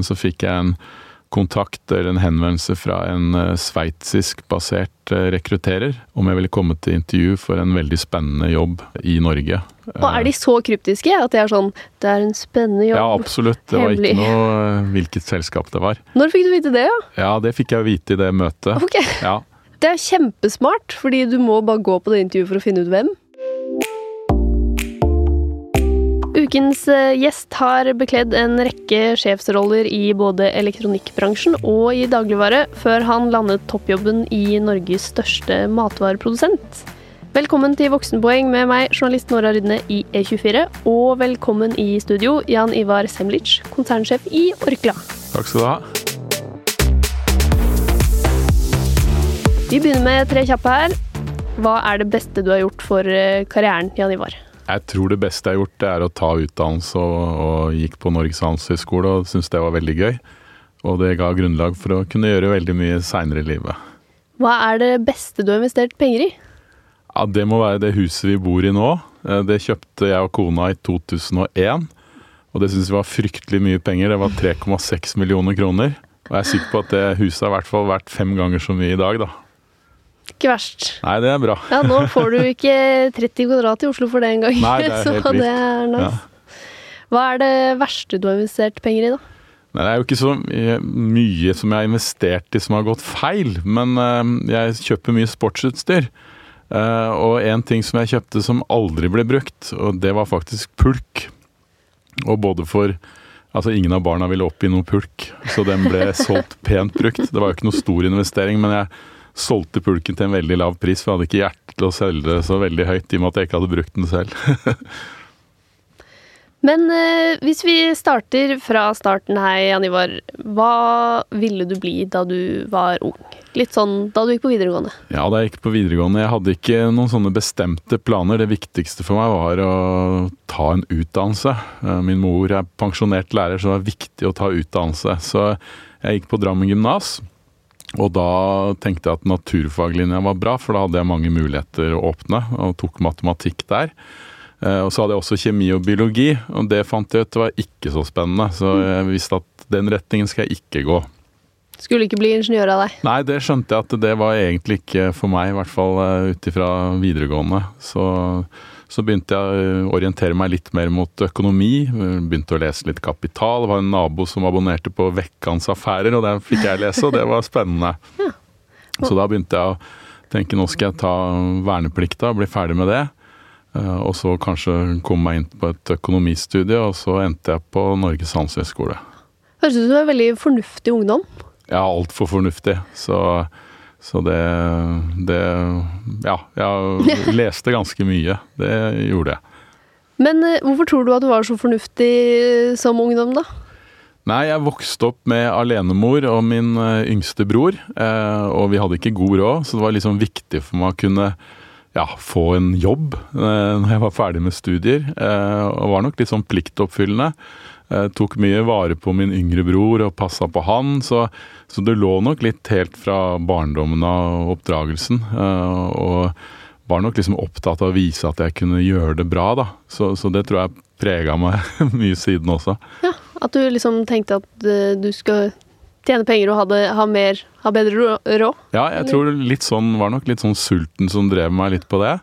Men så fikk jeg en kontakt eller en henvendelse fra en uh, sveitsisk basert uh, rekrutterer om jeg ville komme til intervju for en veldig spennende jobb i Norge. Og er de så kryptiske at det er sånn Det er en spennende jobb? Ja, absolutt. Det var ikke noe hvilket selskap det var. Når fikk du vite det, ja? Ja, det fikk jeg vite i det møtet. Ok. Ja. Det er kjempesmart, fordi du må bare gå på det intervjuet for å finne ut hvem. Ukens eh, gjest har bekledd en rekke sjefsroller i både elektronikkbransjen og i dagligvare, før han landet toppjobben i Norges største matvareprodusent. Velkommen til Voksenpoeng med meg, journalist Nora Rydne i E24, og velkommen i studio, Jan Ivar Semlic, konsernsjef i Orkla. Takk skal du ha. Vi begynner med tre kjappe her. Hva er det beste du har gjort for eh, karrieren, Jan Ivar? Jeg tror det beste jeg har gjort, er å ta utdannelse og, og gikk på Norges handelshøyskole og syntes det var veldig gøy. Og det ga grunnlag for å kunne gjøre veldig mye seinere i livet. Hva er det beste du har investert penger i? Ja, Det må være det huset vi bor i nå. Eh, det kjøpte jeg og kona i 2001. Og det syns vi var fryktelig mye penger. Det var 3,6 millioner kroner. Og jeg er sikker på at det huset har i hvert fall vært fem ganger så mye i dag, da. Ikke verst. Nei, det er bra. Ja, nå får du ikke 30 kvadrat i Oslo for det engang. Er helt Så det er nice. Ja. Hva er det verste du har investert penger i, da? Nei, det er jo ikke så mye- mye som jeg har investert i som har gått feil, men eh, jeg kjøper mye sportsutstyr. Eh, og en ting som jeg kjøpte som aldri ble brukt, og det var faktisk pulk. Og både for Altså, ingen av barna ville opp i noe pulk, så den ble solgt pent brukt. Det var jo ikke noe stor investering, men jeg solgte pulken til en veldig lav pris, for jeg hadde ikke hjerte til å selge det så veldig høyt, i og med at jeg ikke hadde brukt den selv. Men eh, hvis vi starter fra starten her, Jan Ivar. Hva ville du bli da du var ung? Litt sånn da du gikk på videregående. Ja, da jeg gikk på videregående, jeg hadde ikke noen sånne bestemte planer. Det viktigste for meg var å ta en utdannelse. Eh, Min mor er pensjonert lærer, så det var viktig å ta utdannelse. Så jeg gikk på Drammen gymnas. Og da tenkte jeg at naturfaglinja var bra, for da hadde jeg mange muligheter å åpne, og tok matematikk der. Eh, Og så hadde jeg også kjemi og biologi, og det fant jeg ut var ikke så spennende. Så jeg visste at den retningen skal jeg ikke gå. Skulle ikke bli ingeniør av deg. Nei, det skjønte jeg at det var egentlig ikke for meg, i hvert fall eh, ut ifra videregående. Så, så begynte jeg å orientere meg litt mer mot økonomi. Begynte å lese litt Kapital. Det var en nabo som abonnerte på Vekkans affærer, og den fikk jeg lese, og det var spennende. Så da begynte jeg å tenke nå skal jeg ta verneplikta, bli ferdig med det. Eh, Og så kanskje komme meg inn på et økonomistudie, og så endte jeg på Norges handelshøyskole. Høres ut som er veldig fornuftig ungdom. Ja, altfor fornuftig. Så, så det, det Ja, jeg leste ganske mye. Det gjorde jeg. Men eh, hvorfor tror du at du var så fornuftig som ungdom, da? Nei, jeg vokste opp med alenemor og min eh, yngste bror. eh, og vi hadde ikke god råd, så det var liksom viktig for meg å kunne ja, få en jobb eh, når jeg var ferdig med studier. eh, og var nok litt sånn pliktoppfyllende. Eh, tok mye vare på min yngre bror og passa på han. Så, så det lå nok litt helt fra barndommen av oppdragelsen. eh, og var nok liksom opptatt av å vise at jeg kunne gjøre det bra, da. Så, så det tror jeg prega meg mye siden også. Ja, At du liksom tenkte at eh, du skal tjene penger og ha, det, ha, mer, ha bedre rå- råd? Ja, jeg tror litt sånn, var nok litt sånn sulten som drev meg litt på det.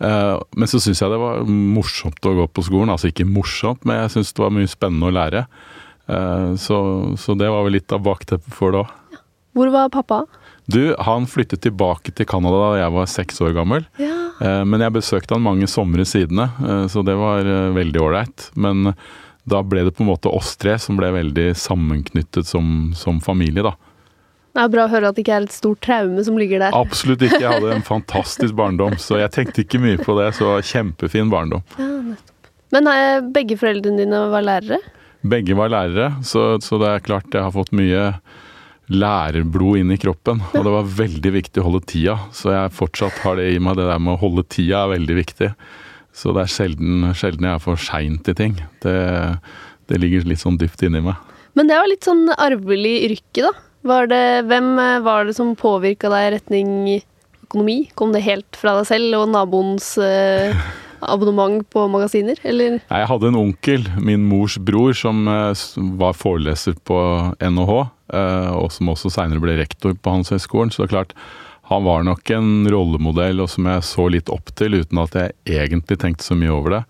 Eh, men så syns jeg det var morsomt å gå på skolen. Altså ikke morsomt, men jeg syns det var mye spennende å lære. Eh, så, så det var vel litt av bakteppet for det òg. Hvor var pappa? Du, han flyttet tilbake til Canada da jeg var seks år gammel. Ja. Eh, Men jeg besøkte han mange somre sidene, så det var veldig ålreit. Men da ble det på en måte oss tre som ble veldig sammenknyttet som, som familie, da. Det er bra å høre at det ikke er et stort traume som ligger der. Absolutt ikke. Jeg hadde en fantastisk barndom, så jeg tenkte ikke mye på det. Så kjempefin barndom. Ja, nettopp. Men eh, begge foreldrene dine var lærere? Begge var lærere, så, så det er klart jeg har fått mye lærerblod inn i kroppen. Og det var veldig viktig å holde tida, så jeg fortsatt har det i meg. Det der med å holde tida er veldig viktig. Så det er sjelden, sjelden jeg er for sein til ting. Det, det ligger litt sånn dypt inni meg. Men det var litt sånn arvelig yrke, da. Var det, hvem eh, var det som påvirka deg i retning økonomi? Kom det helt fra deg selv og naboens eh, abonnement på magasiner, eller? Jeg hadde en onkel, min mors bror, som eh, var foreleser på NHH, eh, og som også seinere ble rektor på Handelshøyskolen. Så det er klart, han var nok en rollemodell og som jeg så litt opp til, uten at jeg egentlig tenkte så mye over det.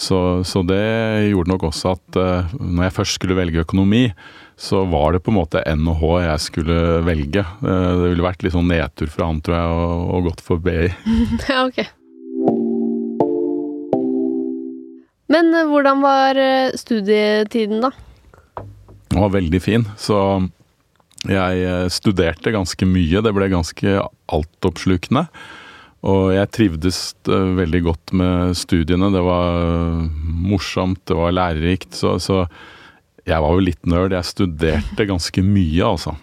Så, så det gjorde nok også at når jeg først skulle velge økonomi, så var det på en måte NHH jeg skulle velge. Eh, det ville vært litt sånn nedtur for han, tror jeg, og, og gått for BI. Ja, ok. Men eh, hvordan var eh, studietiden, da? Den var veldig fin, så jeg studerte ganske mye. Det ble ganske altoppslukende. Og jeg trivdes veldig godt med studiene. Det var morsomt, det var lærerikt. Så, så jeg var jo litt nerd. Jeg studerte ganske mye, altså.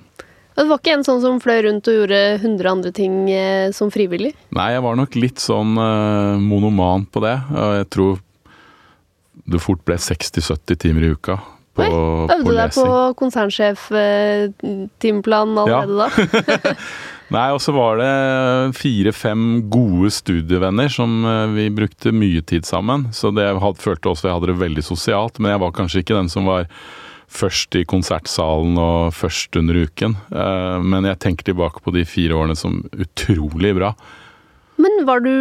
Og Du var ikke en sånn som fløy rundt og gjorde 100 andre ting eh, som frivillig? Nei, jeg var nok litt sånn eh, monoman på det. Jeg tror det fort ble 60-70 timer i uka på, Øvde på du deg på lesing. konsernsjef-timeplanen allerede da? Nei, og så var det fire-fem gode studievenner som eh, vi brukte mye tid sammen. Så det hadde, følte også jeg hadde det veldig sosialt, men jeg var kanskje ikke den som var først i konsertsalen og først under uken. Eh, Men jeg tenker tilbake på de fire årene som utrolig bra. Men var du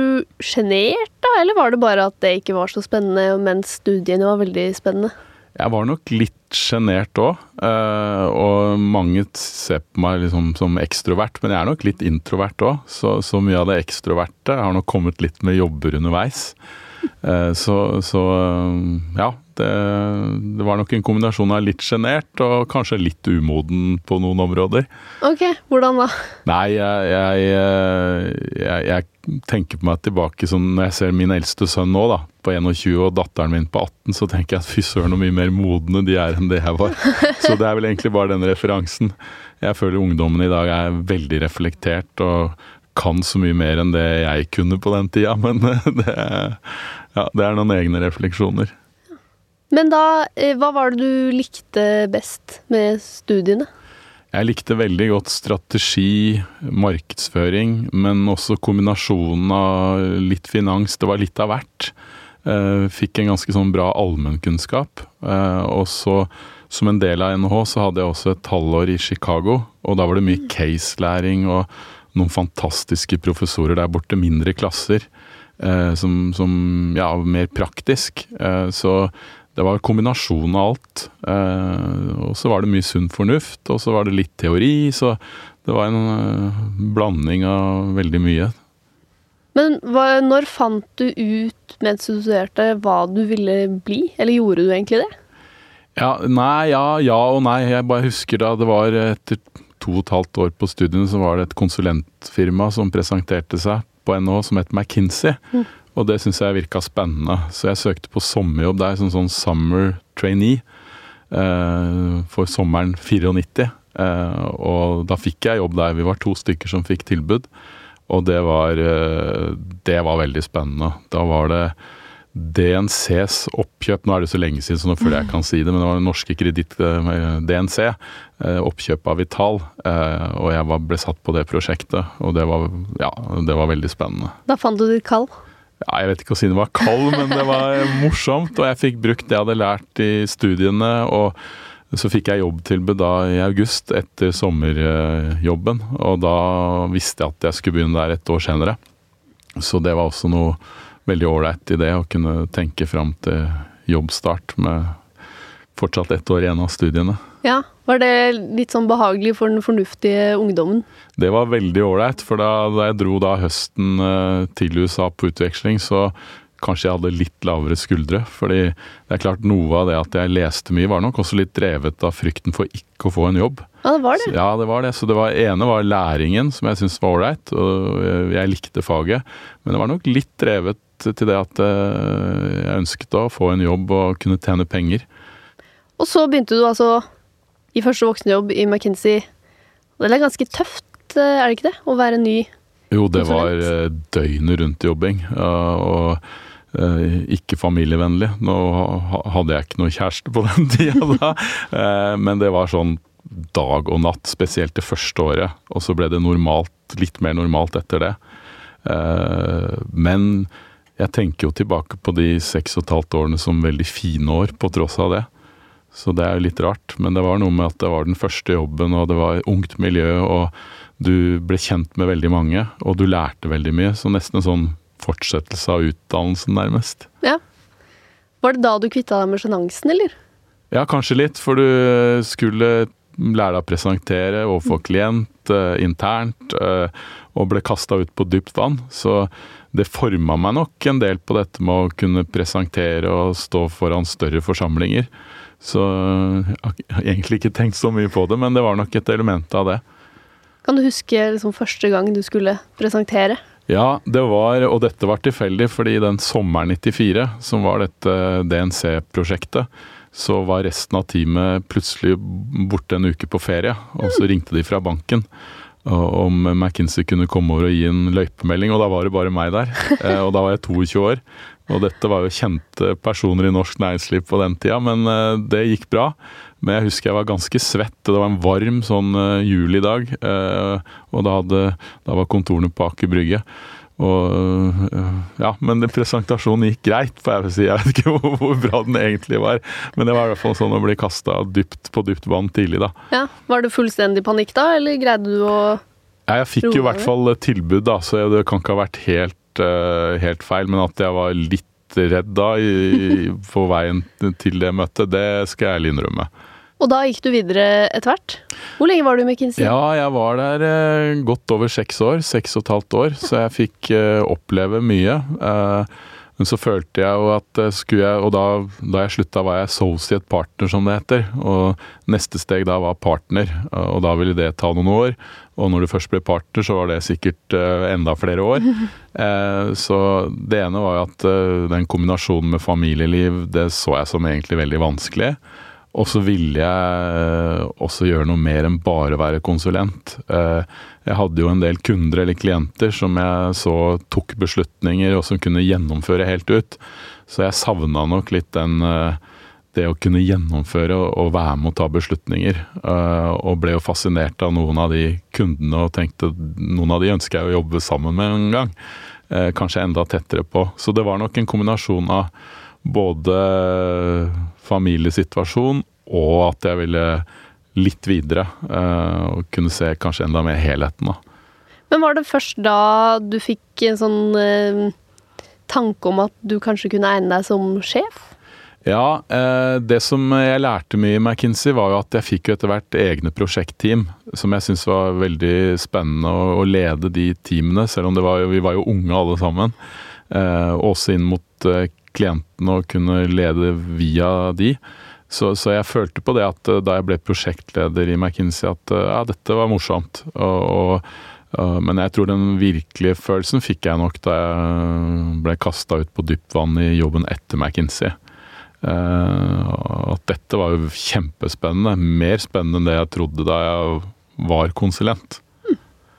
sjenert, da? Eller var det bare at det ikke var så spennende, mens studiene var veldig spennende? Jeg var nok litt sjenert òg, og mange ser på meg liksom som ekstrovert, men jeg er nok litt introvert òg. Så, så mye av det ekstroverte har nok kommet litt med jobber underveis. Eh, Så, så ja, det, det var nok en kombinasjon av litt sjenert og kanskje litt umoden på noen områder. Ok, hvordan da? Nei, jeg, jeg, eh, jeg, jeg tenker på meg tilbake som når jeg ser min eldste sønn nå, da, på 21, og datteren min på 18, så tenker jeg at fy søren, så mye mer modne de er enn det jeg var. Så det er vel egentlig bare den referansen. Jeg føler ungdommen i dag er veldig reflektert og kan så mye mer enn det jeg kunne på den tida, men det, er- ja, det er noen egne refleksjoner. Men da, eh, hva var det du likte best med studiene? Jeg likte veldig godt strategi, markedsføring, men også kombinasjonen av litt finans. Det var litt av hvert. Eh, Fikk en ganske sånn bra allmennkunnskap. Eh, Og så som en del av NHH så hadde jeg også et halvår i Chicago, og da var det mye case-læring og noen fantastiske professorer der borte, mindre klasser, eh, som, som ja, mer praktisk. Eh, Så det var kombinasjonen kombinasjon av alt. Eh, og så var det mye sunn fornuft, og så var det litt teori. Så det var en eh, blanding av veldig mye. Men hva, når fant du ut mens du studerte hva du ville bli? Eller gjorde du egentlig det? Ja, nei, ja, ja og nei. Jeg bare husker da det var etter to og et halvt år på studiene, så var det et konsulentfirma som presenterte seg på NHO som het McKinsey. Og det syns jeg virka spennende, så jeg søkte på sommerjobb der som sånn summer trainee eh, for sommeren 94. Eh, og da fikk jeg jobb der. Vi var to stykker som fikk tilbud. Og det var, eh, det var veldig spennende. Da var det DNCs oppkjøp, nå er det så lenge siden så nå føler jeg jeg kan si det, men det var den norske kreditt, eh, DNC, eh, oppkjøp av Vital, eh, og jeg ble satt på det prosjektet, og det var, ja, det var veldig spennende. Da fant du ditt kall. Ja, jeg vet ikke å si det var kald, men det var morsomt, og jeg fikk brukt det jeg hadde lært i studiene, og så fikk jeg jobbtilbud da i august etter sommerjobben, og da visste jeg at jeg skulle begynne der et år senere. Så det var også noe veldig ålreit i det, å kunne tenke fram til jobbstart med fortsatt ett år igjen av studiene. Ja, Var det litt sånn behagelig for den fornuftige ungdommen? Det var veldig ålreit, for da, da jeg dro da høsten eh, til USA på utveksling, så kanskje jeg hadde litt lavere skuldre. Fordi det er klart noe av det at jeg leste mye, var nok også litt drevet av frykten for ikke å få en jobb. Ja, det var det. Så, ja, det var det. Så det var, ene var læringen, som jeg syntes var ålreit, og jeg likte faget. Men det var nok litt drevet til det at eh, jeg ønsket å få en jobb og kunne tjene penger. Og så begynte du altså i første voksenjobb i McKinsey. Det er ganske tøft, eh, er det ikke det? Å være ny Jo, det var Konsulent. eh, døgnet rundt jobbing, og ikke familievennlig. Nå hadde jeg ikke noe kjæreste på den tida da, men det var sånn dag og natt, spesielt det første året. Og så ble det normalt, litt mer normalt etter det. Men jeg tenker jo tilbake på de seks og et halvt årene som veldig fine år, på tross av det. Så det er jo litt rart. Men det var noe med at det var den første jobben, og det var ungt miljø, og du ble kjent med veldig mange, og du lærte veldig mye. Så nesten en sånn fortsettelse av utdannelsen, nærmest. Ja. Var det da du kvitta deg med sjenansen, eller? Ja, kanskje litt, for du skulle lære deg å presentere overfor klient eh, internt, eh, og ble kasta ut på dypt vann. Så det forma meg nok en del på dette med å kunne presentere og stå foran større forsamlinger. Så jeg har egentlig ikke tenkt så mye på det, men det var nok et element av det. Kan du huske liksom, første gang du skulle presentere? Ja, det var, og dette var tilfeldig, fordi den sommeren 94, som var dette DNC-prosjektet, så var resten av teamet plutselig borte en uke på ferie. Og så ringte de fra banken om McKinsey kunne komme over og gi en løypemelding, og da var det bare meg der. Eh, og da var jeg 22 år. Og dette var jo kjente personer i norsk næringsliv på den tida, men eh, det gikk bra. Men jeg husker jeg var ganske svett. Det var en varm sånn uh, julidag. Og da, hadde, da, var kontorene på Aker Brygge. Og uh, ja, men presentasjonen gikk greit, får jeg vil si. Jeg vet ikke hvor, hvor, bra den egentlig var. Men det var i hvert fall sånn å bli kasta dypt på dypt vann tidlig, da. Ja, Var det fullstendig panikk da, eller greide du å ja, Jeg fikk jo i hvert fall tilbud, da, så det kan ikke ha vært helt, helt feil. Men at jeg var litt redd da i, på veien til det møtet, det skal jeg ærlig innrømme. Og da gikk du videre etter hvert? Hvor lenge var du med McKinsey? Ja, jeg var der eh, godt over seks år. Seks og et halvt år. Så jeg fikk eh, oppleve mye. Eh, men så følte jeg jo at skulle jeg Og da, da jeg slutta, var jeg associate partner, som det heter. Og neste steg da var partner, og da ville det ta noen år. Og når du først ble partner, så var det sikkert enda flere år. Så det ene var jo at den kombinasjonen med familieliv, det så jeg som egentlig veldig vanskelig. Og så ville jeg også gjøre noe mer enn bare være konsulent. Jeg hadde jo en del kunder eller klienter som jeg så tok beslutninger, og som kunne gjennomføre helt ut. Så jeg savna nok litt den det å kunne gjennomføre og være med å ta beslutninger. Og ble jo fascinert av noen av de kundene og tenkte noen av de ønsker jeg å jobbe sammen med en gang. Kanskje enda tettere på. Så det var nok en kombinasjon av både familiesituasjon og at jeg ville litt videre. Uh, og kunne se kanskje enda mer helheten. da. Men var det først da du fikk en sånn tanke om at du kanskje kunne egne deg som sjef? Ja, eh, det som jeg lærte mye i McKinsey, var jo at jeg fikk jo etter hvert egne prosjektteam. Som jeg syntes var veldig spennende å, lede de teamene, selv om var, vi var jo unge alle sammen. Eh, også inn mot eh, klientene og kunne lede via de. Så, så, jeg følte på det at da jeg ble prosjektleder i McKinsey, at ja, dette var morsomt. og, og men jeg tror den virkelige følelsen fikk jeg nok da jeg ble kasta ut på dypt vann i jobben etter McKinsey. Eh, at dette var jo kjempespennende. Mer spennende enn det jeg trodde da jeg var konsulent.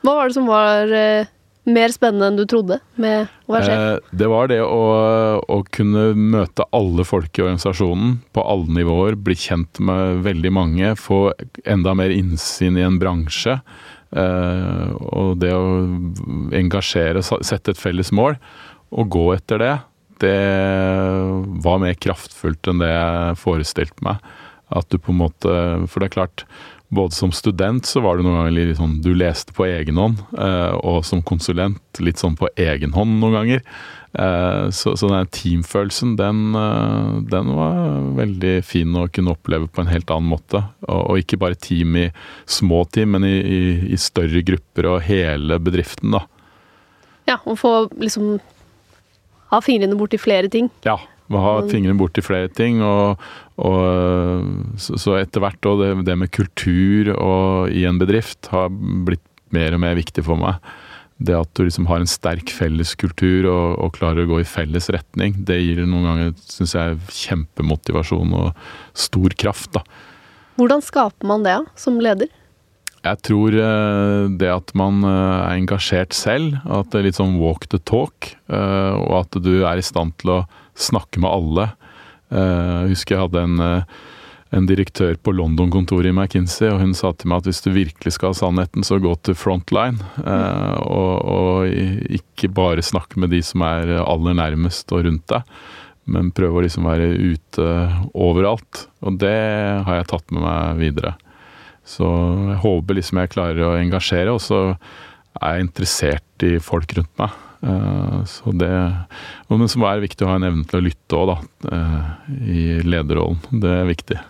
Hva var det som var eh, mer spennende enn du trodde med å være sjef? Eh, det var det å, å, kunne møte alle folk i organisasjonen på alle nivåer. Bli kjent med veldig mange. Få enda mer innsyn i en bransje. og det å engasjere, sette et felles mål og gå etter det det var mer kraftfullt enn det jeg forestilte meg. At du på en måte For det er klart, både som student så var det noen ganger litt sånn du leste på egen hånd, eh, og som konsulent litt sånn på egen hånd noen ganger. Eh, så, så den teamfølelsen, den, eh, den, var veldig fin å kunne oppleve på en helt annen måte. Og, og ikke bare team i små team, men i, i, i større grupper og hele bedriften, da. Ja, å få liksom ha fingrene borti flere ting. Ja, må ha fingrene borti flere ting. Og, og så, så, etter hvert òg det, det, med kultur og, i en bedrift har blitt mer og mer viktig for meg. Det at du liksom har en sterk felles kultur og, og klarer å gå i felles retning, det gir noen ganger synes jeg, kjempemotivasjon og stor kraft. da. Hvordan skaper man det som leder? Jeg tror eh, det at man eh, er engasjert selv, at det er litt sånn walk the talk, eh, og at du er i stand til å snakke med alle. Jeg husker jeg hadde en, en direktør på London-kontoret i McKinsey, og hun sa til meg at hvis du virkelig skal ha sannheten, så gå til frontline. Eh, og, og, ikke bare snakke med de som er aller nærmest og rundt deg, men prøve å liksom være ute overalt. Og det har jeg tatt med meg videre. Så jeg håper liksom jeg klarer å engasjere, og så er jeg interessert i folk rundt meg. Eh, så det Men som er viktig å ha en evne til å lytte òg, da. Eh, I lederrollen. Det er viktig.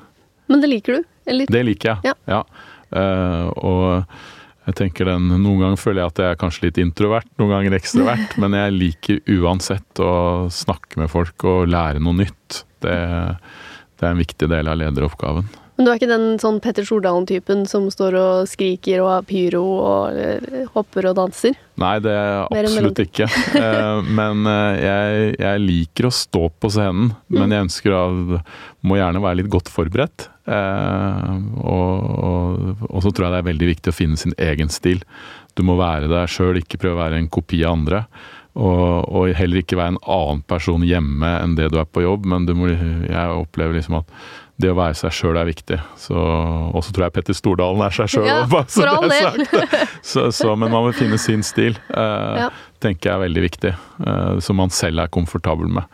Men det liker du? Eller? Det liker jeg, ja. ja. Uh, og jeg tenker den, Noen ganger føler jeg at jeg er kanskje litt introvert, noen ganger ekstrovert. men jeg liker uansett å snakke med folk og lære noe nytt. Det, det er en viktig del av lederoppgaven. Men du er ikke den sånn Petter Stordalen-typen som står og skriker og har pyro og hopper og danser? Nei, det er jeg absolutt ikke. Eh, men eh, jeg, jeg, liker å stå på scenen, men jeg ønsker å Må gjerne være litt godt forberedt. Eh, og, og, og så tror jeg det er veldig viktig å finne sin egen stil. Du må være deg sjøl, ikke prøve å være en kopi av andre. Og, og, heller ikke være en annen person hjemme enn det du er på jobb, men må, jeg opplever liksom at det å være seg sjøl er viktig. Og så tror jeg Petter Stordalen er seg sjøl ja, del. så, så, men man må finne sin stil. Eh, ja. tenker jeg er veldig viktig. Eh, som man selv er komfortabel med.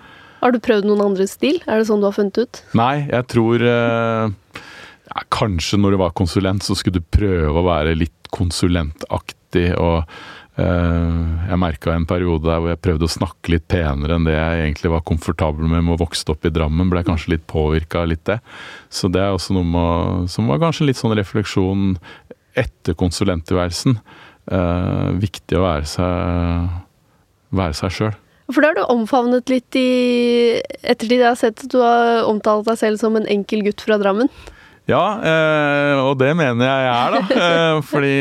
Har du prøvd noen andre stil? Er det sånn du har funnet ut? Nei, jeg tror eh, ja, Kanskje når du var konsulent, så skulle du prøve å være litt konsulentaktig. og jeg merka en periode der hvor jeg prøvde å snakke litt penere enn det jeg egentlig var komfortabel med med å vokse opp i Drammen. Ble kanskje litt påvirka av litt det. Så det er også noe med, som var kanskje litt sånn refleksjon etter konsulenttilværelsen. Eh, viktig å være seg, være seg sjøl. For da har du omfavnet litt i ettertid. Jeg har sett at du har omtalt deg selv som en enkel gutt fra Drammen. Ja, eh, og det mener jeg jeg er, da. Eh, fordi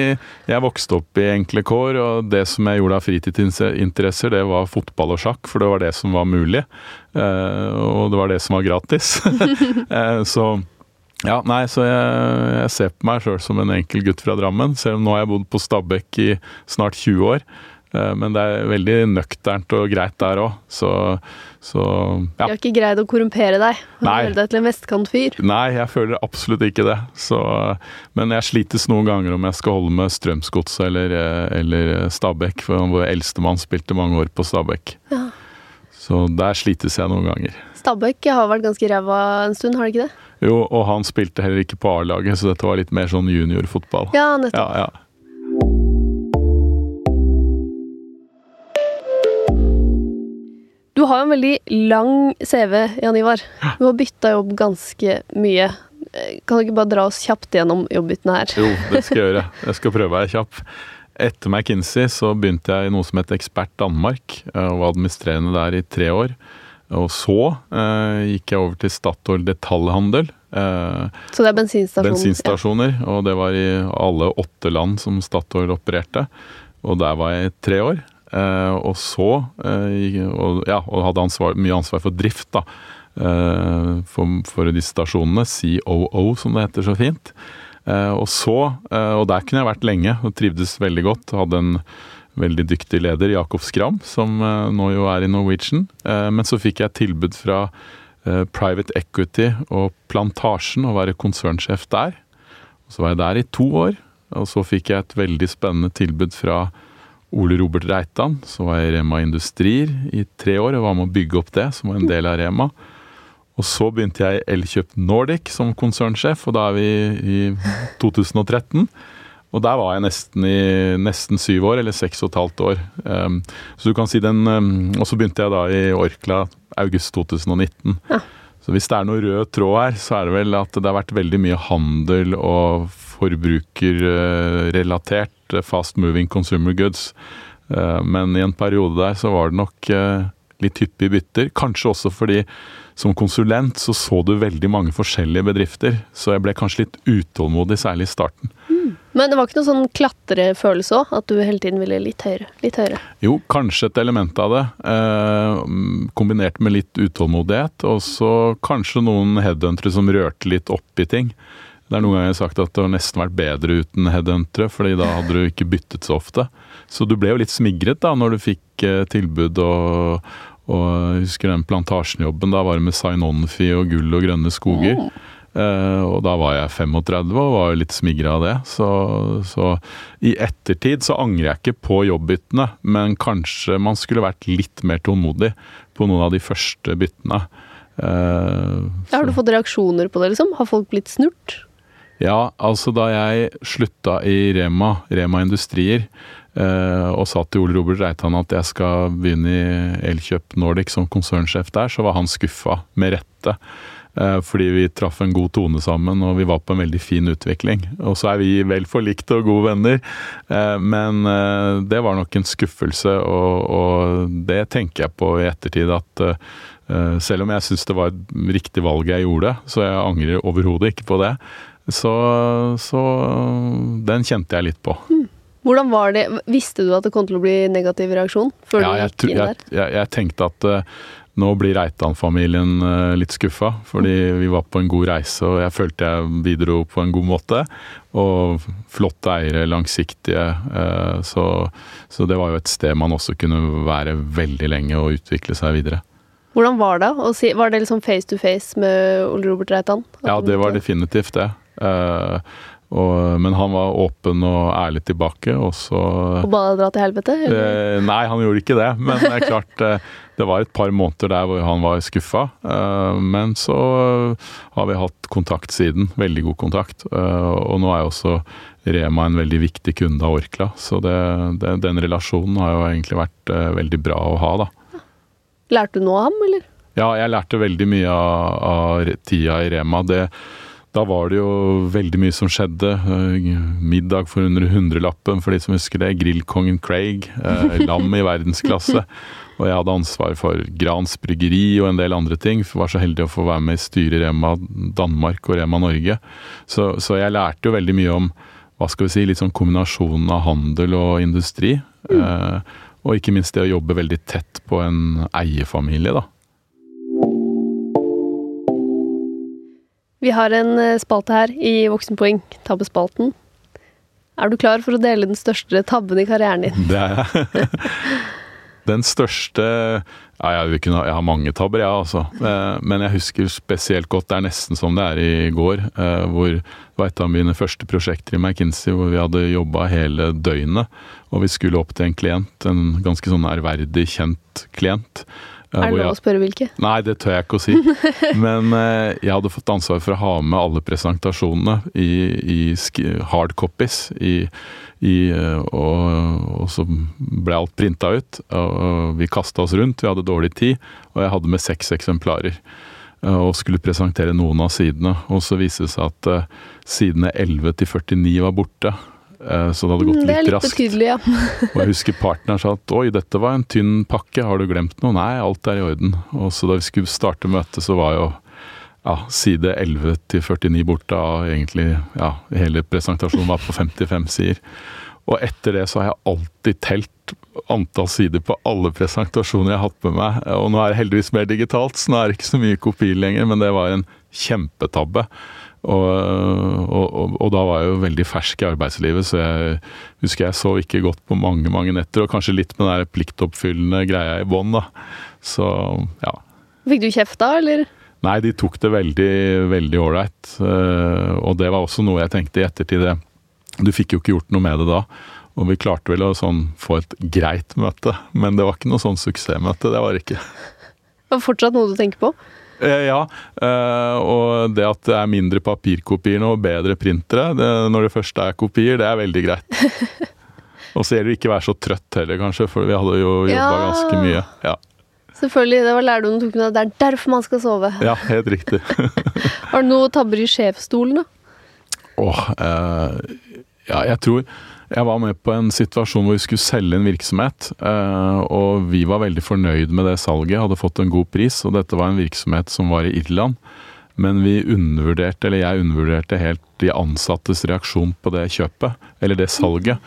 jeg vokste opp i enkle kår, og det som jeg gjorde av fritidsinteresser, det var fotball og sjakk, for det var det som var mulig. Eh, og det var det som var gratis. så ja, nei, så jeg, jeg ser på meg sjøl som en enkel gutt fra Drammen, selv om nå har jeg bodd på Stabekk i snart 20 år. Eh, men det er veldig nøkternt og greit der òg, så, så ja. Du har ikke greid å korrumpere deg og gjøre deg til en vestkantfyr? Nei, jeg føler absolutt ikke det. Så, men jeg slites noen ganger om jeg skal holde med Strømsgodset eller, eller Stabekk, for vår eldstemann spilte mange år på Stabekk. Ja. Så der slites jeg noen ganger. Stabæk har vært ganske ræva en stund, har det ikke det? Jo, og han spilte heller ikke på A-laget, så dette var litt mer sånn juniorfotball. Ja, nettopp. Ja, ja. Du har jo en veldig lang CV, Jan Ivar. Du har bytta jobb ganske mye. Kan du ikke bare dra oss kjapt gjennom jobbbyttene her? Jo, det skal jeg gjøre. Jeg skal prøve å være kjapp. Etter McKinsey så begynte jeg i noe som het Ekspert Danmark, eh, og var administrerende der i tre år. Og så eh, gikk jeg over til Statoil detaljhandel. Eh, så det er bensinstasjoner? Bensinstasjoner, ja. og det var i alle åtte land som Statoil opererte. Og der var jeg i tre år. Eh, og så eh, og, ja, og hadde ansvar, mye ansvar for drift da, eh, for, for disse stasjonene. COO, som det heter så fint. og så, og der kunne jeg vært lenge og trivdes veldig godt. Hadde en veldig dyktig leder, Jakob Skram, som nå jo er i Norwegian. men så fikk jeg tilbud fra Private Equity og Plantasjen å være konsernsjef der. Så var jeg der i to år, og så fikk jeg et veldig spennende tilbud fra Ole Robert Reitan. Så var jeg i Rema Industrier i tre år og var med å bygge opp det, som var en del av Rema. Og så begynte jeg i Elkjøp Nordic som konsernsjef, og da er vi i 2013. Og der var jeg nesten i nesten syv år, eller seks og et halvt år. Um, så du kan si den um, Og så begynte jeg da i Orkla august 2019. Ja. Så hvis det er noe rød tråd her, så er det vel at det har vært veldig mye handel og forbrukerrelatert fast moving consumer goods. Eh, men i en periode der så var det nok eh, litt hyppige bytter. Kanskje også fordi som konsulent så så du veldig mange forskjellige bedrifter. Så jeg ble kanskje litt utålmodig, særlig i starten. Mm. Men det var ikke noen sånn klatrefølelse òg? At du hele tiden ville litt høyere? Litt høyere? Jo, kanskje et element av det. Eh, kombinert med litt utålmodighet. Og så kanskje noen headhuntere som rørte litt opp i ting. Det er noen ganger jeg har sagt at det har nesten vært bedre uten headhuntere, fordi da hadde du ikke byttet så ofte. Så du ble jo litt smigret da når du fikk eh, tilbud og, og jeg husker den plantasjenjobben. Da var det med Sign On-Fi og gull og grønne skoger. Uh, og da var jeg 35 og var jo litt smigra av det. Så, så, i ettertid så angrer jeg ikke på jobbbyttene, men kanskje man skulle vært litt mer tålmodig på noen av de første byttene. Uh, har du fått reaksjoner på det, liksom? Har folk blitt snurt? Ja, altså da jeg slutta i Rema, Rema Industrier, uh, og sa til Ole Robert Reitan at jeg skal begynne i Elkjøp Nordic som konsernsjef der, så var han skuffa, med rette. Eh, fordi vi traff en god tone sammen og vi var på en veldig fin utvikling. Og så er vi vel forlikte og gode venner, eh, men eh, det var nok en skuffelse, og, og det tenker jeg på i ettertid at selv om jeg syns det var et riktig valg jeg gjorde, så jeg angrer overhodet ikke på det, så, så den kjente jeg litt på. Mm. Hvordan var det, Visste du at det kom til å bli negativ reaksjon? før ja, du gikk inn der? Jeg, jeg, jeg tenkte at nå blir Reitan-familien uh, litt skuffa, fordi vi var på en god reise og jeg følte jeg bidro på en god måte. Og flotte eiere, langsiktige. Uh, så, så det var jo et sted man også kunne være veldig lenge og utvikle seg videre. Hvordan var det? Var det liksom face to face med Ole Robert Reitan? Ja, det var definitivt det. Uh, og, men han var åpen og ærlig tilbake, og så Og ba deg dra til helvete? Eh, nei, han gjorde ikke det. Men det er klart, eh, det var et par måneder der hvor han var skuffa. Eh, men så har vi hatt kontakt siden. Veldig god kontakt. Eh, og nå er jo også Rema en veldig viktig kunde av Orkla, så det, det, den relasjonen har jo egentlig vært eh, veldig bra å ha, da. Lærte du noe av ham, eller? Ja, jeg lærte veldig mye av, av tida i Rema. det da var det jo veldig mye som skjedde. Eh, middag for under hundrelappen, for de som husker det. Grillkongen Craig. Eh, lam i verdensklasse. Og jeg hadde ansvar for Grans bryggeri og en del andre ting. For var så heldig å få være med i styret i Rema Danmark og Rema Norge. Så, så, jeg lærte jo veldig mye om hva skal vi si, litt sånn kombinasjonen av handel og industri. Mm. Eh, og ikke minst det å jobbe veldig tett på en eierfamilie, da. Vi har en eh, spalte her i Voksenpoeng, tabbespalten. Er du klar for å dele den største tabben i karrieren din? Det er jeg. Den største ja, jeg, kunne, jeg, har mange tabber, jeg, ja, altså. Eh, men jeg husker spesielt godt, det er nesten som det er i går, eh, hvor det var et av mine første prosjekter i McKinsey hvor vi hadde jobba hele døgnet. Og vi skulle opp til en klient, en ganske sånn ærverdig, kjent klient. Er det lov å spørre hvilke? Nei, det tør jeg ikke å si. Men eh, jeg hadde fått ansvar for å ha med alle presentasjonene i, i hard copies. I, i, eh, og, og, så ble alt printa ut. Og vi kasta oss rundt, vi hadde dårlig tid, og jeg hadde med seks eksemplarer. Eh, og skulle presentere noen av sidene. Og så viste det seg at eh, sidene 11 til 49 var borte. Eh, så det hadde gått litt, litt raskt. Betydelig, ja. og jeg husker partneren sa at oi, dette var en tynn pakke, har du glemt noe? Nei, alt er i orden. Og så da vi skulle starte møtet, så var jo ja, side 11 til 49 borte av egentlig ja, hele presentasjonen var på 55 sider. Og etter det så har jeg alltid telt antall sider på alle presentasjoner jeg har hatt med meg. Og nå er det heldigvis mer digitalt, så nå er det ikke så mye kopi lenger, men det var en kjempetabbe. Og, og, og, da var jeg jo veldig fersk i arbeidslivet, så jeg husker jeg så ikke godt på mange mange netter. Og kanskje litt med den pliktoppfyllende greia i bånn, da. Så ja. Fikk du kjeft da, eller? Nei, de tok det veldig, veldig ålreit. Eh, og det var også noe jeg tenkte i ettertid. Du fikk jo ikke gjort noe med det da. Og vi klarte vel å sånn, få et greit møte, men det var ikke noe sånn suksessmøte. Det var det ikke. Det var fortsatt noe du tenker på? Eh, ja, eh, og det at det er mindre papirkopier nå og bedre printere det, når det først er kopier, det er veldig greit. og så gjelder det ikke å være så trøtt heller, kanskje, for vi hadde jo jobba ja. ganske mye. Ja. Selvfølgelig, det var lærdommen du tok med deg. Det er derfor man skal sove. Ja, helt riktig. Har du noen tabber i sjefsstolen, da? Åh, eh, ja, jeg tror jeg var med på en situasjon hvor vi skulle selge en virksomhet. Eh, og vi var veldig fornøyd med det salget, hadde fått en god pris. Og dette var en virksomhet som var i Irland. Men vi undervurderte, eller jeg undervurderte helt de ansattes reaksjon på det kjøpet, eller det salget.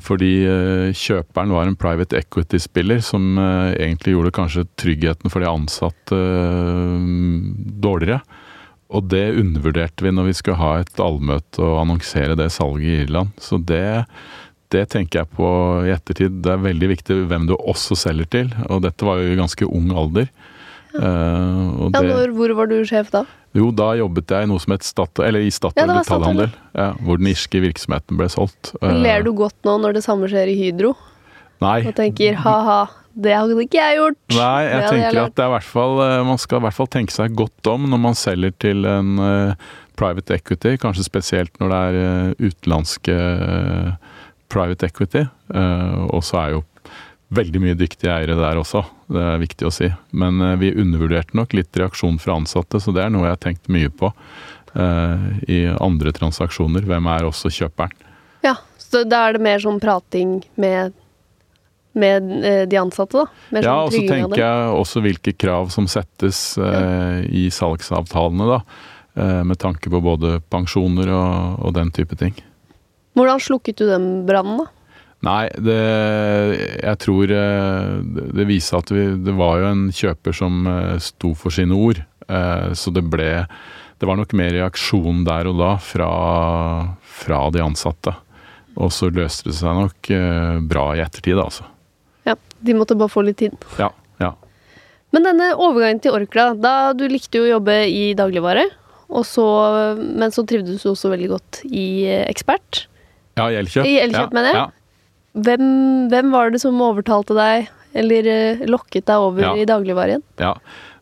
Fordi eh, kjøperen var en private equity-spiller som eh, egentlig gjorde kanskje tryggheten for de ansatte dårligere. Og det undervurderte vi når vi skulle ha et allmøte og annonsere det salget i Irland. Så det, det tenker jeg på i ettertid. Det er veldig viktig hvem du også selger til. Og dette var jo i ganske ung alder. Ja. Uh, ja, når, hvor var du sjef da? Jo, da jobbet jeg i noe som het stat, eller i Statoil ja, detaljhandel. Ja, hvor den irske virksomheten ble solgt. Uh, Ler du godt nå når det samme skjer i Hydro? Nei, Og tenker ha-ha, det hadde ikke jeg gjort. Nei, jeg Det tenker jeg at det er hvert fall, eh, man skal i hvert fall tenke seg godt om når man selger til en eh, private equity, kanskje spesielt når det er eh, utenlandske private equity. Og så er jo veldig mye dyktige eiere der også, det er viktig å si. Men vi undervurderte nok litt reaksjon fra ansatte, så det er noe jeg har tenkt mye på i andre transaksjoner. Hvem er også kjøperen? Ja, så da er det mer sånn prating med, med eh, de ansatte, da? Med Ja, sånn og så tenker jeg også hvilke krav som settes eh, i salgsavtalene, da. Eh, med tanke på både pensjoner og, og den type ting. Hvordan slukket du den brannen, da? Nei, det Jeg tror eh, det, viser at vi Det var jo en kjøper som eh, sto for sine ord. Eh, så det ble Det var nok mer reaksjon der og da fra, fra de ansatte. Og så løste det seg nok bra i ettertid, altså. De måtte bare få litt tid. Ja. ja. Men denne overgangen til Orkla, da du likte jo å jobbe i dagligvare, og så, men så trivdes du også veldig godt i eh, Ekspert. Ja, i Elkjøp. I Elkjøp, ja, mener jeg. Ja. Hvem, hvem var det som overtalte deg, eller eh, lokket deg over Ja. i dagligvare igjen? Ja.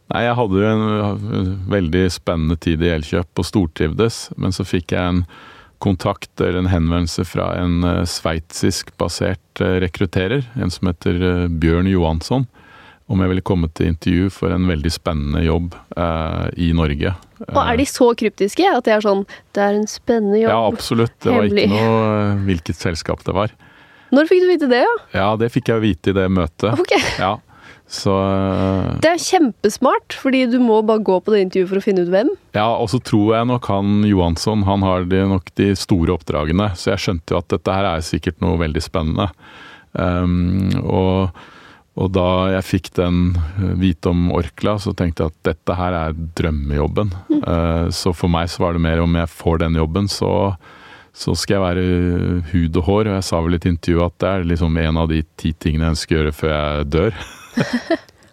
Nei, jeg hadde jo en uh, veldig spennende tid i Elkjøp og stortrivdes, men så fikk jeg en kontakt eller en henvendelse fra en uh, sveitsisk basert uh, rekrutterer, en som heter uh, Bjørn Johansson, om jeg ville komme til intervju for en veldig spennende jobb uh, i Norge. Og er de så kryptiske at det er sånn Det er en spennende jobb. Ja, absolutt. Det var Hemmelig. ikke noe hvilket selskap det var. Når fikk du vite det, ja? Ja, det fikk jeg vite i det møtet. Ok. Ja. Så uh, Det er kjempesmart, fordi du må bare gå på det intervjuet for å finne ut hvem. Ja, og så tror jeg nok han Johansson han har de, nok de store oppdragene. Så jeg skjønte jo at dette her er sikkert noe veldig spennende. Um, og, og da jeg fikk den uh, vite om Orkla, så tenkte jeg at dette her er drømmejobben. Uh, så for meg så var det mer om jeg får den jobben, så, så skal jeg være hud og hår. Og jeg sa vel i et intervju at det er liksom en av de ti tingene jeg ønsker å gjøre før jeg dør.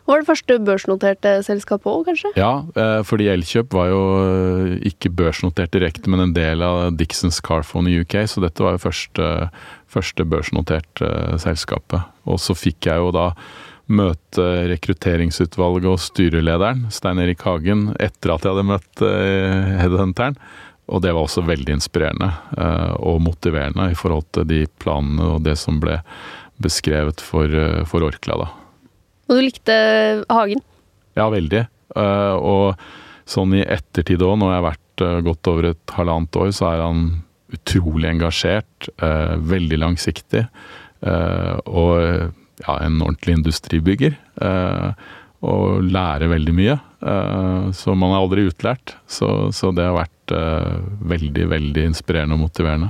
Var det første børsnoterte selskapet òg, kanskje? Ja, eh, fordi Elkjøp var jo eh, ikke børsnotert direkte, men en del av Dixons Carphone i UK, så dette var jo første, første børsnoterte eh, selskapet. Og så fikk jeg jo da møte rekrutteringsutvalget og styrelederen, Stein Erik Hagen, etter at jeg hadde møtt headhunteren. Og det var også veldig inspirerende og motiverende i forhold til de planene og det som ble beskrevet for, for Orkla, da. Og du likte Hagen? Ja, veldig. Eh, og sånn i ettertid òg, når jeg har vært eh, godt over et halvannet år, så er han utrolig engasjert, eh, veldig langsiktig. og ja, en ordentlig industribygger. og lærer veldig mye. så man er aldri utlært. Så, så det har vært veldig, veldig inspirerende og motiverende.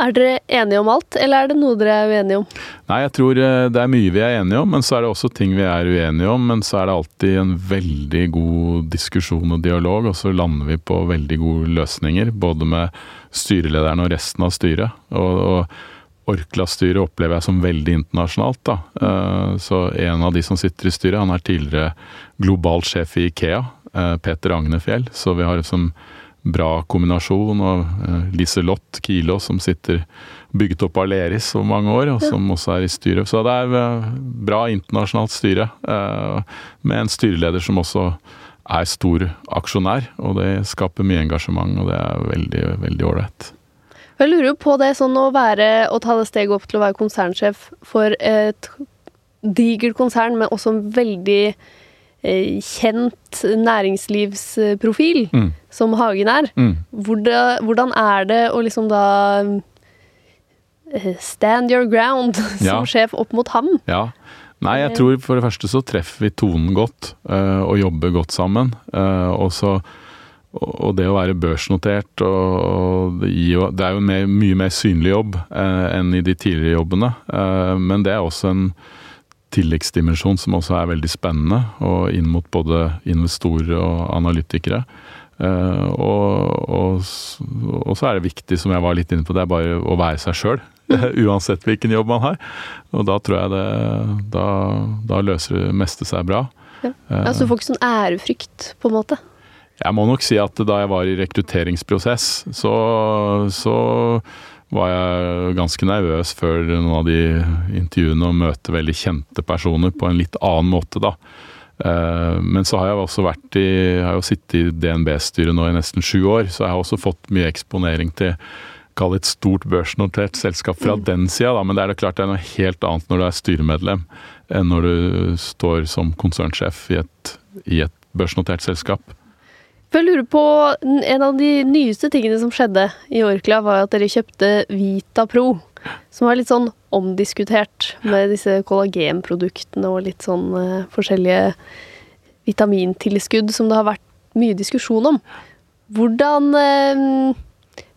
Er dere enige om alt, eller er det noe dere er uenige om? Nei, jeg tror eh, det er mye vi er enige om, men så er det også ting vi er uenige om. Men så er det alltid en veldig god diskusjon og dialog, og så lander vi på veldig gode løsninger. Både med styrelederen og resten av styret. Og, og Orkla-styret opplever jeg som veldig internasjonalt. da. Eh, Så en av de som sitter i styret, han er tidligere global sjef i Ikea, eh, Peter Agnefjell. Så vi har liksom bra kombinasjon. Og eh, Liselott Kilo som sitter bygget opp av Aleris over mange år, og som også er i styret. Så det er eh, bra internasjonalt styre, eh, med en styreleder som også er stor aksjonær. Og det skaper mye engasjement, og det er veldig, veldig ålreit. Jeg lurer jo på det sånn å være å ta det steget opp til å være konsernsjef for et digert konsern, men også en veldig kjent næringslivsprofil, Mm. som Hagen er. Mm. Hvordan, er det å liksom da eh, stand your ground som Ja. sjef opp mot ham? Ja. Nei, jeg tror for det første så treffer vi tonen godt, eh, og jobber godt sammen. Eh, og så og det å være børsnotert, og det, er jo en mer, mye mer synlig jobb eh, enn i de tidligere jobbene. Eh, men det er også en tilleggsdimensjon som også er veldig spennende, og inn mot både investorer og analytikere. Eh, og, og, og så er det viktig, som jeg var litt inne på, det er bare å være seg sjøl. Uansett hvilken jobb man har. Og da tror jeg det Da, da løser det meste seg bra. Ja. Altså så du får ikke sånn ærefrykt, på en måte? Jeg må nok si at da jeg var i rekrutteringsprosess, så, så var jeg ganske nervøs før noen av de intervjuene og møte veldig kjente personer på en litt annen måte, da. Eh, men så har jeg også vært i har jo sittet i DNB-styret nå i nesten sju år, så jeg har også fått mye eksponering til kall et stort børsnotert selskap fra mm. den sida, men det er det klart det er noe helt annet når du er styremedlem enn når du står som konsernsjef i et, i et børsnotert selskap. Jeg lurer på, En av de nyeste tingene som skjedde i Orkla, var at dere kjøpte Vita Pro. Som var litt sånn omdiskutert med disse kollagenproduktene og litt sånn uh, forskjellige vitamintilskudd som det har vært mye diskusjon om. Hvordan uh,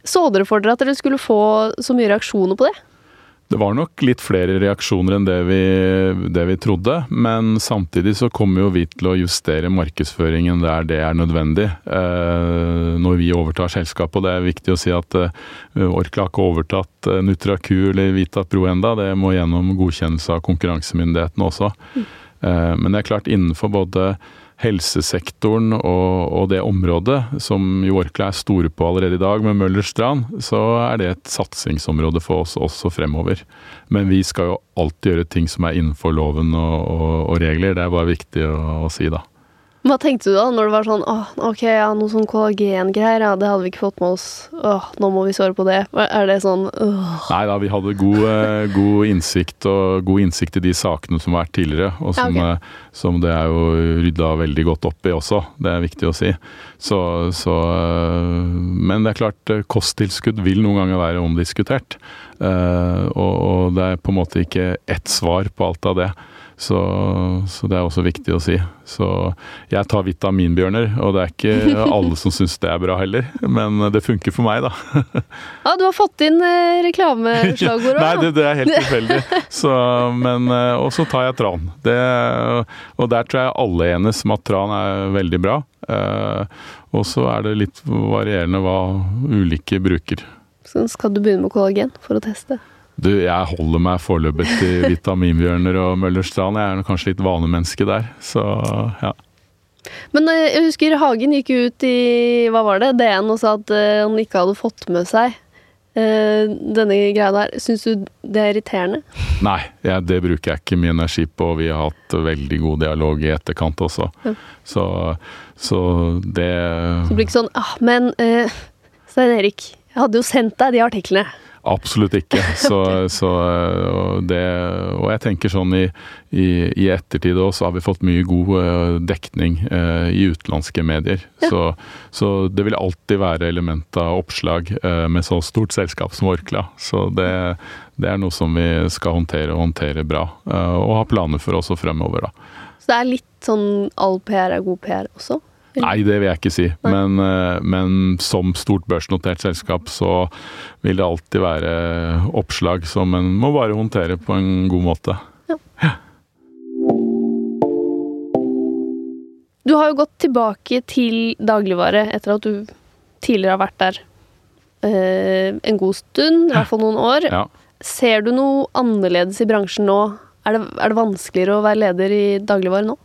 så dere for dere at dere skulle få så mye reaksjoner på det? Det var nok litt flere reaksjoner enn det vi, det vi trodde, men samtidig så kommer jo vi til å justere markedsføringen der det er nødvendig. Eh, når vi overtar selskapet, og det er viktig å si at eh, Orkla har ikke overtatt eh, Nutraku eller Vita Pro enda, det må gjennom godkjennelse av konkurransemyndighetene også. Mm. Eh, men det er klart innenfor både helsesektoren og, og, det området, som jo Orkla er store på allerede i dag med Møllers Strand, så er det et satsingsområde for oss også fremover. Men vi skal jo alltid gjøre ting som er innenfor loven og, og, og regler. Det er bare viktig å, å si, da. Hva tenkte du da, når det var sånn åh, ok, ja, noe sånn kollagengreier, ja, det hadde vi ikke fått med oss, åh, nå må vi svare på det. Er det sånn åh? Nei da, vi hadde god, eh, god, innsikt og god innsikt i de sakene som har vært tidligere, og som, ja, okay. Eh, som det er jo rydda veldig godt opp i også. Det er viktig å si. Så, så eh, Men det er klart, kosttilskudd vil noen ganger være omdiskutert. Og, og det er på en måte ikke ett svar på alt av det. Så, så, det er også viktig å si. Så jeg tar vitaminbjørner, og det er ikke alle som syns det er bra heller. Men det funker for meg, da. Ja, du har fått inn reklameslagordet. Nei, det, det, er helt tilfeldig. Så, men, eh, og så tar jeg tran. Det, og der tror jeg alle enes om at tran er veldig bra. Eh, og så er det litt varierende hva ulike bruker. Så skal du begynne med kollagen for å teste? Du, jeg holder meg foreløpig til vitaminbjørner og Møllerstrand. Jeg er kanskje litt vanemenneske der, så ja. Men eh, jeg husker Hagen gikk ut i hva var det, DN og sa at eh, han ikke hadde fått med seg uh, denne greia der. Syns du det er irriterende? Nei, ja, det bruker jeg ikke mye energi på. Vi har hatt veldig god dialog i etterkant også. Ja. Så, så, det Så det blir ikke sånn ah, Men uh, Stein Erik, jeg hadde jo sendt deg de artiklene. Absolutt ikke. Så, så det, og jeg tenker sånn i, i, i ettertid òg, så har vi fått mye god uh, dekning uh, i utenlandske medier. Ja. Så, så, det vil alltid være element av oppslag uh, med så stort selskap som Orkla. Så det, det, er noe som vi skal håndtere og håndtere bra, og ha planer for også fremover, da. Så det er litt sånn all PR er god PR også? Nei, det vil jeg ikke si. Men, eh, men, som stort børsnotert selskap så vil det alltid være oppslag som en må bare håndtere på en god måte. Ja. ja. Du har jo gått tilbake til dagligvare etter at du tidligere har vært der eh, en god stund, i hvert fall noen år. Ja. Ser du noe annerledes i bransjen nå? Er det, er det vanskeligere å være leder i dagligvare nå?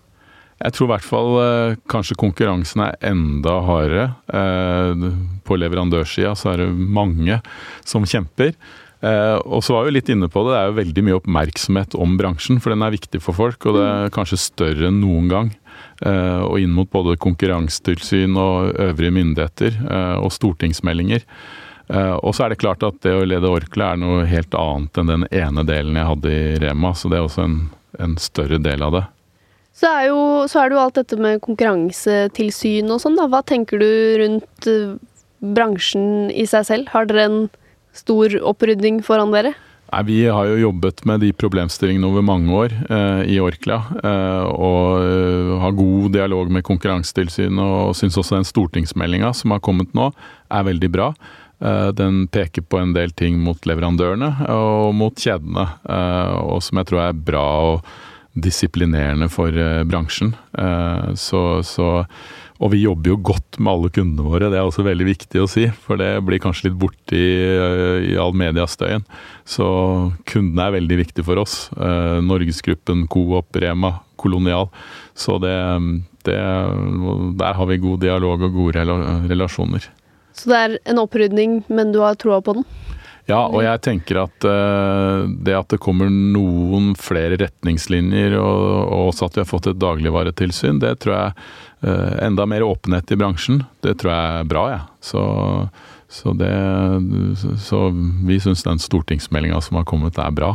Jeg tror i hvert fall eh, kanskje konkurransen er enda hardere. Eh, på leverandørsida så er det mange som kjemper. Eh, og så var vi litt inne på det, det er jo veldig mye oppmerksomhet om bransjen, for den er viktig for folk, og det er kanskje større enn noen gang. Og inn mot både konkurransetilsyn og øvrige myndigheter, og stortingsmeldinger. Og så er det klart at det å lede Orkla er noe helt annet enn den ene delen jeg hadde i Rema, så det er også en, en større del av det. Så er, jo, så er det jo alt dette med konkurransetilsyn og sånn, da. Hva tenker du rundt uh, bransjen i seg selv? Har dere en stor opprydning foran dere? Nei, Vi har jo jobbet med de problemstillingene over mange år eh, i Orkla. Eh, og eh, har god dialog med Konkurransetilsynet og syns også den stortingsmeldinga som har kommet nå, er veldig bra. Eh, den peker på en del ting mot leverandørene og mot kjedene, eh, og som jeg tror er bra. og disiplinerende for uh, bransjen. Uh, så, så, Og vi jobber jo godt med alle kundene våre, det er også veldig viktig å si. For det blir kanskje litt borte i, i all mediastøyen. Så kundene er veldig viktige for oss. Eh, Norgesgruppen, Coop, Rema, Kolonial. Så det, det, der har vi god dialog og gode relasjoner. Så det er en opprydning, men du har troa på den? Ja, og jeg tenker at uh, det at det kommer noen flere retningslinjer, og, og, også at vi har fått et dagligvaretilsyn, det tror jeg uh, Enda mer åpenhet i bransjen, det tror jeg er bra, jeg. Ja. Så, så, det, så vi syns den stortingsmeldinga som har kommet, er bra.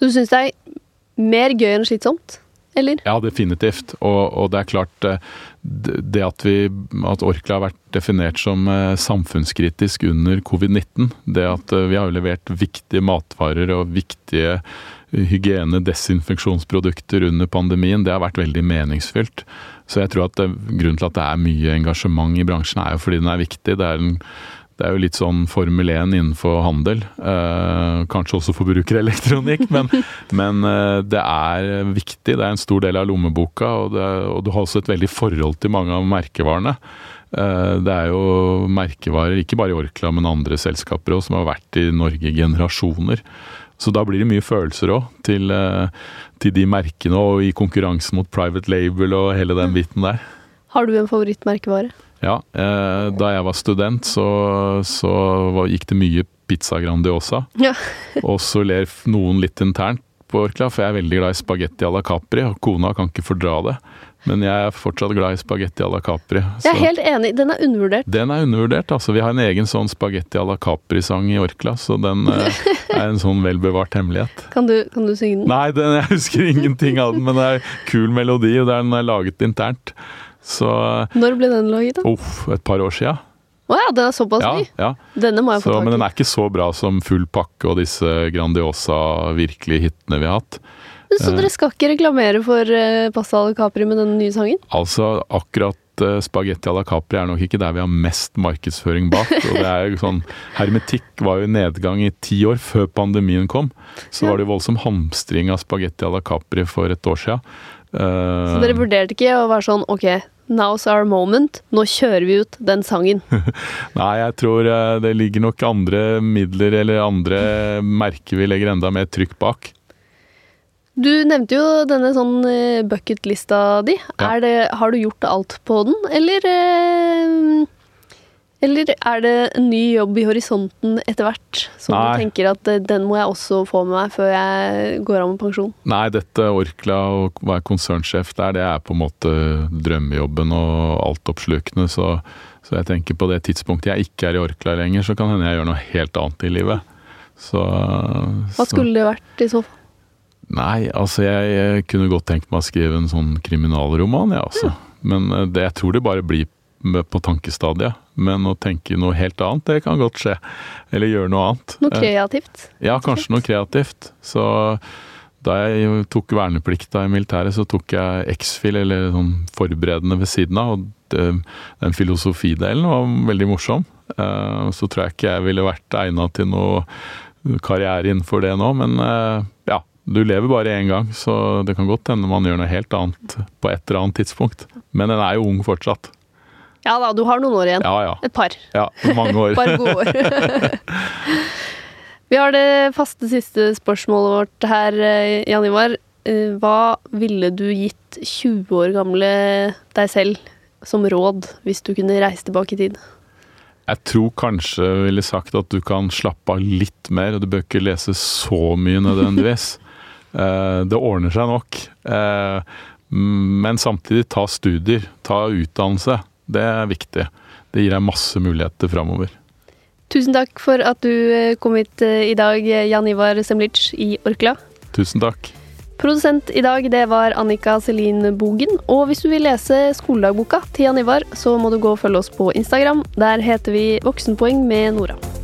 Du syns det er mer gøy enn slitsomt? Eller? Ja, definitivt. Og, og, det er klart eh, det at, vi, at Orkla har vært definert som eh, samfunnskritisk under covid-19, det at eh, vi har levert viktige matvarer og viktige hygiene- desinfeksjonsprodukter under pandemien, det har vært veldig meningsfylt. Så jeg tror at grunnen til at det er mye engasjement i bransjen, er jo fordi den er viktig. Det er en det er jo litt sånn Formel 1 innenfor handel. Eh, kanskje også forbrukerelektronikk, men, men eh, det er viktig. Det er en stor del av lommeboka, og, det, og, du har også et veldig forhold til mange av merkevarene. Eh, det er jo merkevarer, ikke bare i Orkla, men andre selskaper òg, som har vært i Norge i generasjoner. Så da blir det mye følelser òg til, eh, til de merkene, og i konkurransen mot private label og hele den biten der. Har du en favorittmerkevare? Ja, eh, da jeg var student, så, så var, gikk det mye pizza Grandiosa. Ja. og så ler noen litt internt på Orkla, for jeg er veldig glad i spagetti à la Capri, og kona kan ikke fordra det. Men jeg er fortsatt glad i spagetti à la Capri. Så. Jeg er helt enig, den er undervurdert. Den er undervurdert, altså. Vi har en egen sånn spagetti à la Capri-sang i Orkla, så den eh, er en sånn velbevart hemmelighet. Kan du, kan du synge den? Nei, den, jeg husker ingenting av den, men det er kul melodi, og den er laget internt. Så Når ble den laget, da? Uff, et par år sia. Å ja, den er såpass ja, ny? Ja. Denne må jeg få tak i. Men den er ikke så bra som Full pakke og disse Grandiosa virkelige hitene vi har hatt. Så dere skal ikke reklamere for pasta Pasta la Capri med den nye sangen? Altså, akkurat spagetti à la Capri er nok ikke der vi har mest markedsføring bak. og det er jo sånn, Hermetikk var jo i nedgang i ti år før pandemien kom. Så ja. var det jo voldsom hamstring av Spagetti alla Capri for et år sia. Uh, så dere vurderte ikke å være sånn ok, Now's our moment. Nå kjører vi ut den sangen. Nei, jeg tror eh, det ligger nok andre midler eller andre merker vi legger enda mer trykk bak. Du nevnte jo denne sånn eh, bucketlista di. Ja. Det, har du gjort alt på den, eller eh, eller er det en ny jobb i horisonten etter hvert, som Nei. du tenker at eh, den må jeg også få med meg før jeg går av med pensjon? Nei, dette Orkla og å være konsernsjef der, det er på en måte drømmejobben og altoppslukende. Så, så jeg tenker på det tidspunktet jeg ikke er i Orkla lenger, så kan hende jeg gjør noe helt annet i livet. Så, Hva skulle det vært i så fall? Nei, altså jeg, jeg, kunne godt tenkt meg å skrive en sånn kriminalroman, jeg ja, altså. Ja. Men eh, det, jeg tror det bare blir på tankestadiet. Men å tenke noe helt annet, det kan godt skje. Eller gjøre noe annet. Noe kreativt? Ja, kanskje noe kreativt. Så da jeg tok verneplikta i militæret, så tok jeg X-fil, eller sånn forberedende ved siden av. Og den filosofidelen var veldig morsom. Eh, så tror jeg ikke jeg ville vært egna til noe karriere innenfor det nå, men eh, ja. Du lever bare én gang, så det kan godt hende man gjør noe helt annet på et eller annet tidspunkt. Men den er jo ung fortsatt. Ja da, du har noen år igjen. Ja, ja. Et par. Ja, mange år. Et par gode år. Vi har det faste siste spørsmålet vårt her, eh, Jan Ivar. Eh, hva ville du gitt 20 år gamle deg selv som råd, hvis du kunne reise tilbake i tid? Jeg tror kanskje jeg ville sagt at du kan slappe av litt mer, og du bør ikke lese så mye nødvendigvis. Eh, det ordner seg nok. Men samtidig ta studier, ta utdannelse. Det er viktig. Det gir deg masse muligheter framover. Tusen takk for at du eh, kom hit eh, i dag, Jan Ivar Semlic i Orkla. Tusen takk. Produsent i dag det var Annika Selin Bogen. Og hvis du vil lese skoledagboka til Jan Ivar, så må du gå og følge oss på Instagram. Der heter vi Voksenpoeng med Nora.